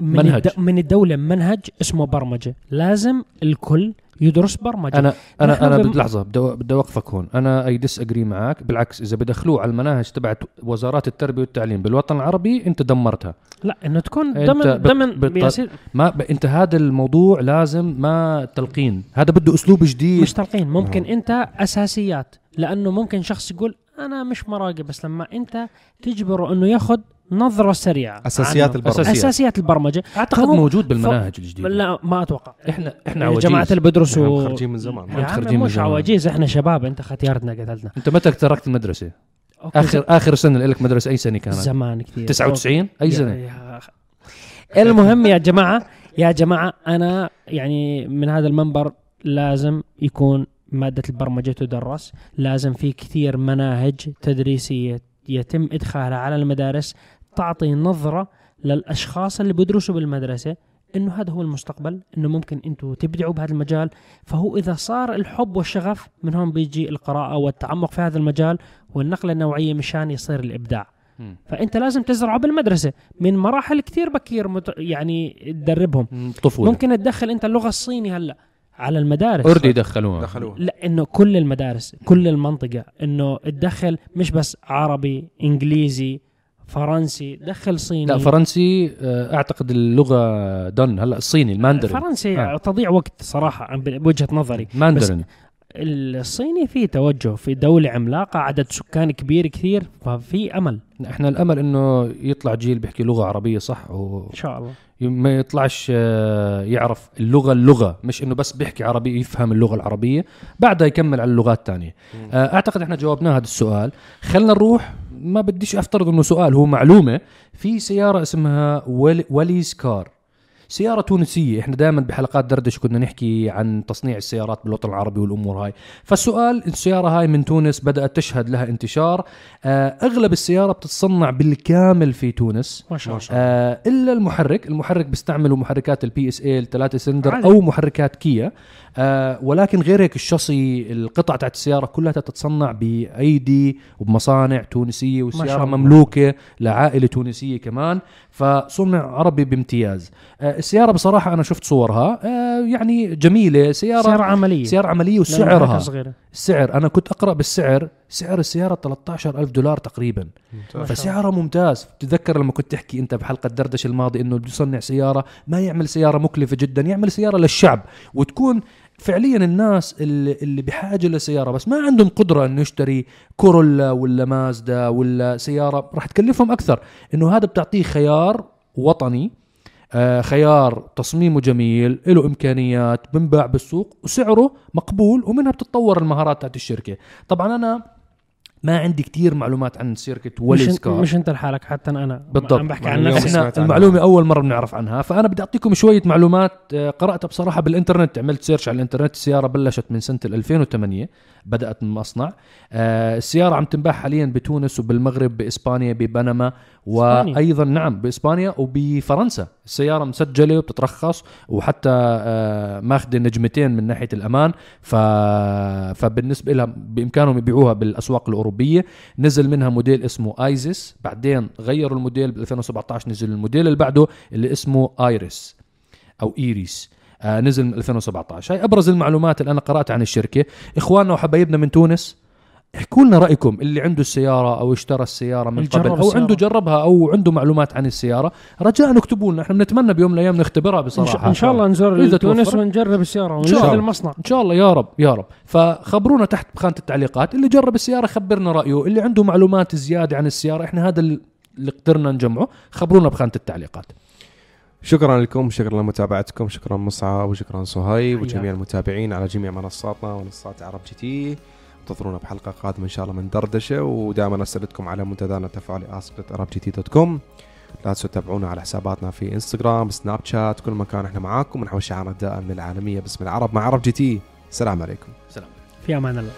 من منهج. الد... من الدولة منهج اسمه برمجة لازم الكل يدرس برمجة. أنا أنا أنا بم- بدي لحظة بدي بدي اوقفك هون. أنا اي ديس اجري معك. بالعكس إذا بدخلوه على المناهج تبعت وزارات التربية والتعليم بالوطن العربي أنت دمرتها. لا إنه تكون ضمن ضمن بت- سيدي، ما ب... أنت هذا الموضوع لازم ما تلقين. هذا بده أسلوب جديد. مش تلقين ممكن. أنت أساسيات لأنه ممكن شخص يقول أنا مش مراقب بس لما أنت تجبره إنه ياخذ نظرة سريعة أساسيات عنه. البرمجة. أساسيات. اساسيات البرمجة. أعتقد فهو- موجود بالمناهج الجديدة. لا ما أتوقع. إحنا إحنا يا عواجيز. جماعة اللي نحن بدرسوا خارجين من زمان. يا أنت عم خارجين من مش زمان. عواجيز إحنا شباب. أنت ختيارتنا قتلتنا. أنت متى تركت المدرسة أوكي، اخر آخر سنة لك مدرسة أي سنة كانت؟ زمان كثير. 99 أي يا- سنة؟ يا أخ- المهم يا جماعة يا جماعة أنا يعني من هذا المنبر لازم يكون مادة البرمجة تدرس. لازم في كثير مناهج تدريسية يتم إدخالها على المدارس تعطي نظرة للأشخاص اللي بيدرسوا بالمدرسة إنه هذا هو المستقبل إنه ممكن أنتم تبدعوا بهذا المجال. فهو إذا صار الحب والشغف من هون بيجي القراءة والتعمق في هذا المجال والنقلة النوعية مشان يصير الإبداع. فأنت لازم تزرعه بالمدرسة. من مراحل كثير بكير مت... يعني تدربهم. مم، طفولة. ممكن تدخل أنت اللغة الصيني هلأ. على المدارس. already يدخلوها. دخلوها. لا إنه كل المدارس كل المنطقة إنه تدخل مش بس عربي إنجليزي فرنسي دخل صيني. لا فرنسي آه، أعتقد اللغة دن هلا الصيني الماندرين. فرنسي آه. تضيع وقت صراحة بوجهة نظري. ماندرين. الصيني في توجه في دولة عملاقة عدد سكان كبير كثير ففي أمل. إحنا الأمل إنه يطلع جيل بيحكي لغة عربية صح؟ إن شاء الله. ما يطلعش آه، يعرف اللغة اللغة مش إنه بس بيحكي عربي يفهم اللغة العربية بعدها يكمل على اللغات الثانية أعتقد إحنا جاوبنا هذا السؤال. خلينا نروح ما بديش أفترض إنه سؤال هو معلومة في سيارة اسمها Wal- Wallys Car. سيارة تونسية. إحنا دائما بحلقات دردش كنا نحكي عن تصنيع السيارات بالوطن العربي والأمور هاي. فالسؤال السيارة هاي من تونس بدأت تشهد لها انتشار. آه أغلب السيارة بتتصنع بالكامل في تونس. ما شاء الله. آه إلا المحرك. المحرك بيستعملوا محركات ال PSA الثلاثة سلندر عادي. أو محركات كيا. آه ولكن غير هيك الشاصي القطع تاعت السيارة كلها تتصنع بأيدي وبمصانع تونسية والسيارة. مملوكة لعائلة تونسية كمان. فصنع عربي بامتياز. آه السيارة بصراحة أنا شفت صورها. آه يعني جميلة سياره سيارة عملية. سيارة عملية وسعرها. صغيرة. السعر أنا كنت أقرأ بالسعر. سعر السيارة 13000 دولار تقريبا. فسعرها ممتاز. تتذكر لما كنت تحكي أنت بحلقة دردش الماضي إنه بده يصنع سيارة ما يعمل سيارة مكلفة جدا يعمل سيارة للشعب. وتكون فعليا الناس اللي, اللي بحاجة لسياره بس ما عندهم قدرة إنه يشتري كورولا ولا مازدا ولا سيارة. راح تكلفهم أكثر. إنه هذا بتعطيه خيار وطني خيار تصميمه جميل له إمكانيات بنباع بالسوق وسعره مقبول ومنها بتتطور المهارات تاعت الشركة. طبعا أنا ما عندي كتير معلومات عن شركة مش, Wallys انت- Car مش أنت لحالك حتى أنا بالضبط. عم بحكي عن اليوم نفسي. إحنا عنها. المعلومة أول مرة بنعرف عنها. فأنا بدي أعطيكم شوية معلومات آه، قرأتها بصراحة بالإنترنت. عملت search على الإنترنت السياره بلشت من سنة 2008 بدأت من مصنع آه، السيارة عم تنباع حاليا بتونس وبالمغرب بإسبانيا ببنما. وأيضا نعم بإسبانيا وبفرنسا. السيارة مسجلة وبتترخص وحتى آه، ماخذه نجمتين من ناحية الأمان. ف... فبالنسبة لها بإمكانهم يبيعوها بالأسواق الأوروبية. نزل منها موديل اسمه Izis بعدين غيروا الموديل ب 2017 نزل الموديل اللي بعده اللي اسمه Iris أو Iris نزل من 2017 هاي أبرز المعلومات اللي أنا قرأتها عن الشركة. إخواننا وحبايبنا من تونس احكوا لنا رأيكم. اللي عنده السيارة أو اشترى السيارة من قبل أو السيارة. عنده جربها أو عنده معلومات عن السيارة رجاء اكتبوا لنا. إحنا بنتمنى بيوم من الأيام نختبرها بصراحة. إن شاء الله نزور تونس. ونجرب شاء ونشوف. المصنع. إن شاء الله. يا رب يا رب. فخبرونا تحت بخانة التعليقات. اللي جرب السيارة خبرنا رأيه. اللي عنده معلومات زيادة عن السيارة إحنا هذا اللي قدرنا نجمعه. خبرونا بخانة التعليقات. شكرا لكم شكرا لمتابعتكم شكرا مصعب وشكرا صهيب. وجميع المتابعين على جميع منصاتنا ومنصات عرب جي تي. انتظرونا بحلقة قادمة إن شاء الله من دردشة ودائما اسئلتكم على منتدانا التفاعلي ask.عرب جي تي dot com. لا تنسوا تتابعونا على حساباتنا في إنستغرام سناب شات كل مكان إحنا معاكم. ونحو شعارنا الدائم للعالميه باسم العرب مع عرب جي تي. السلام عليكم. سلام. في أمان الله.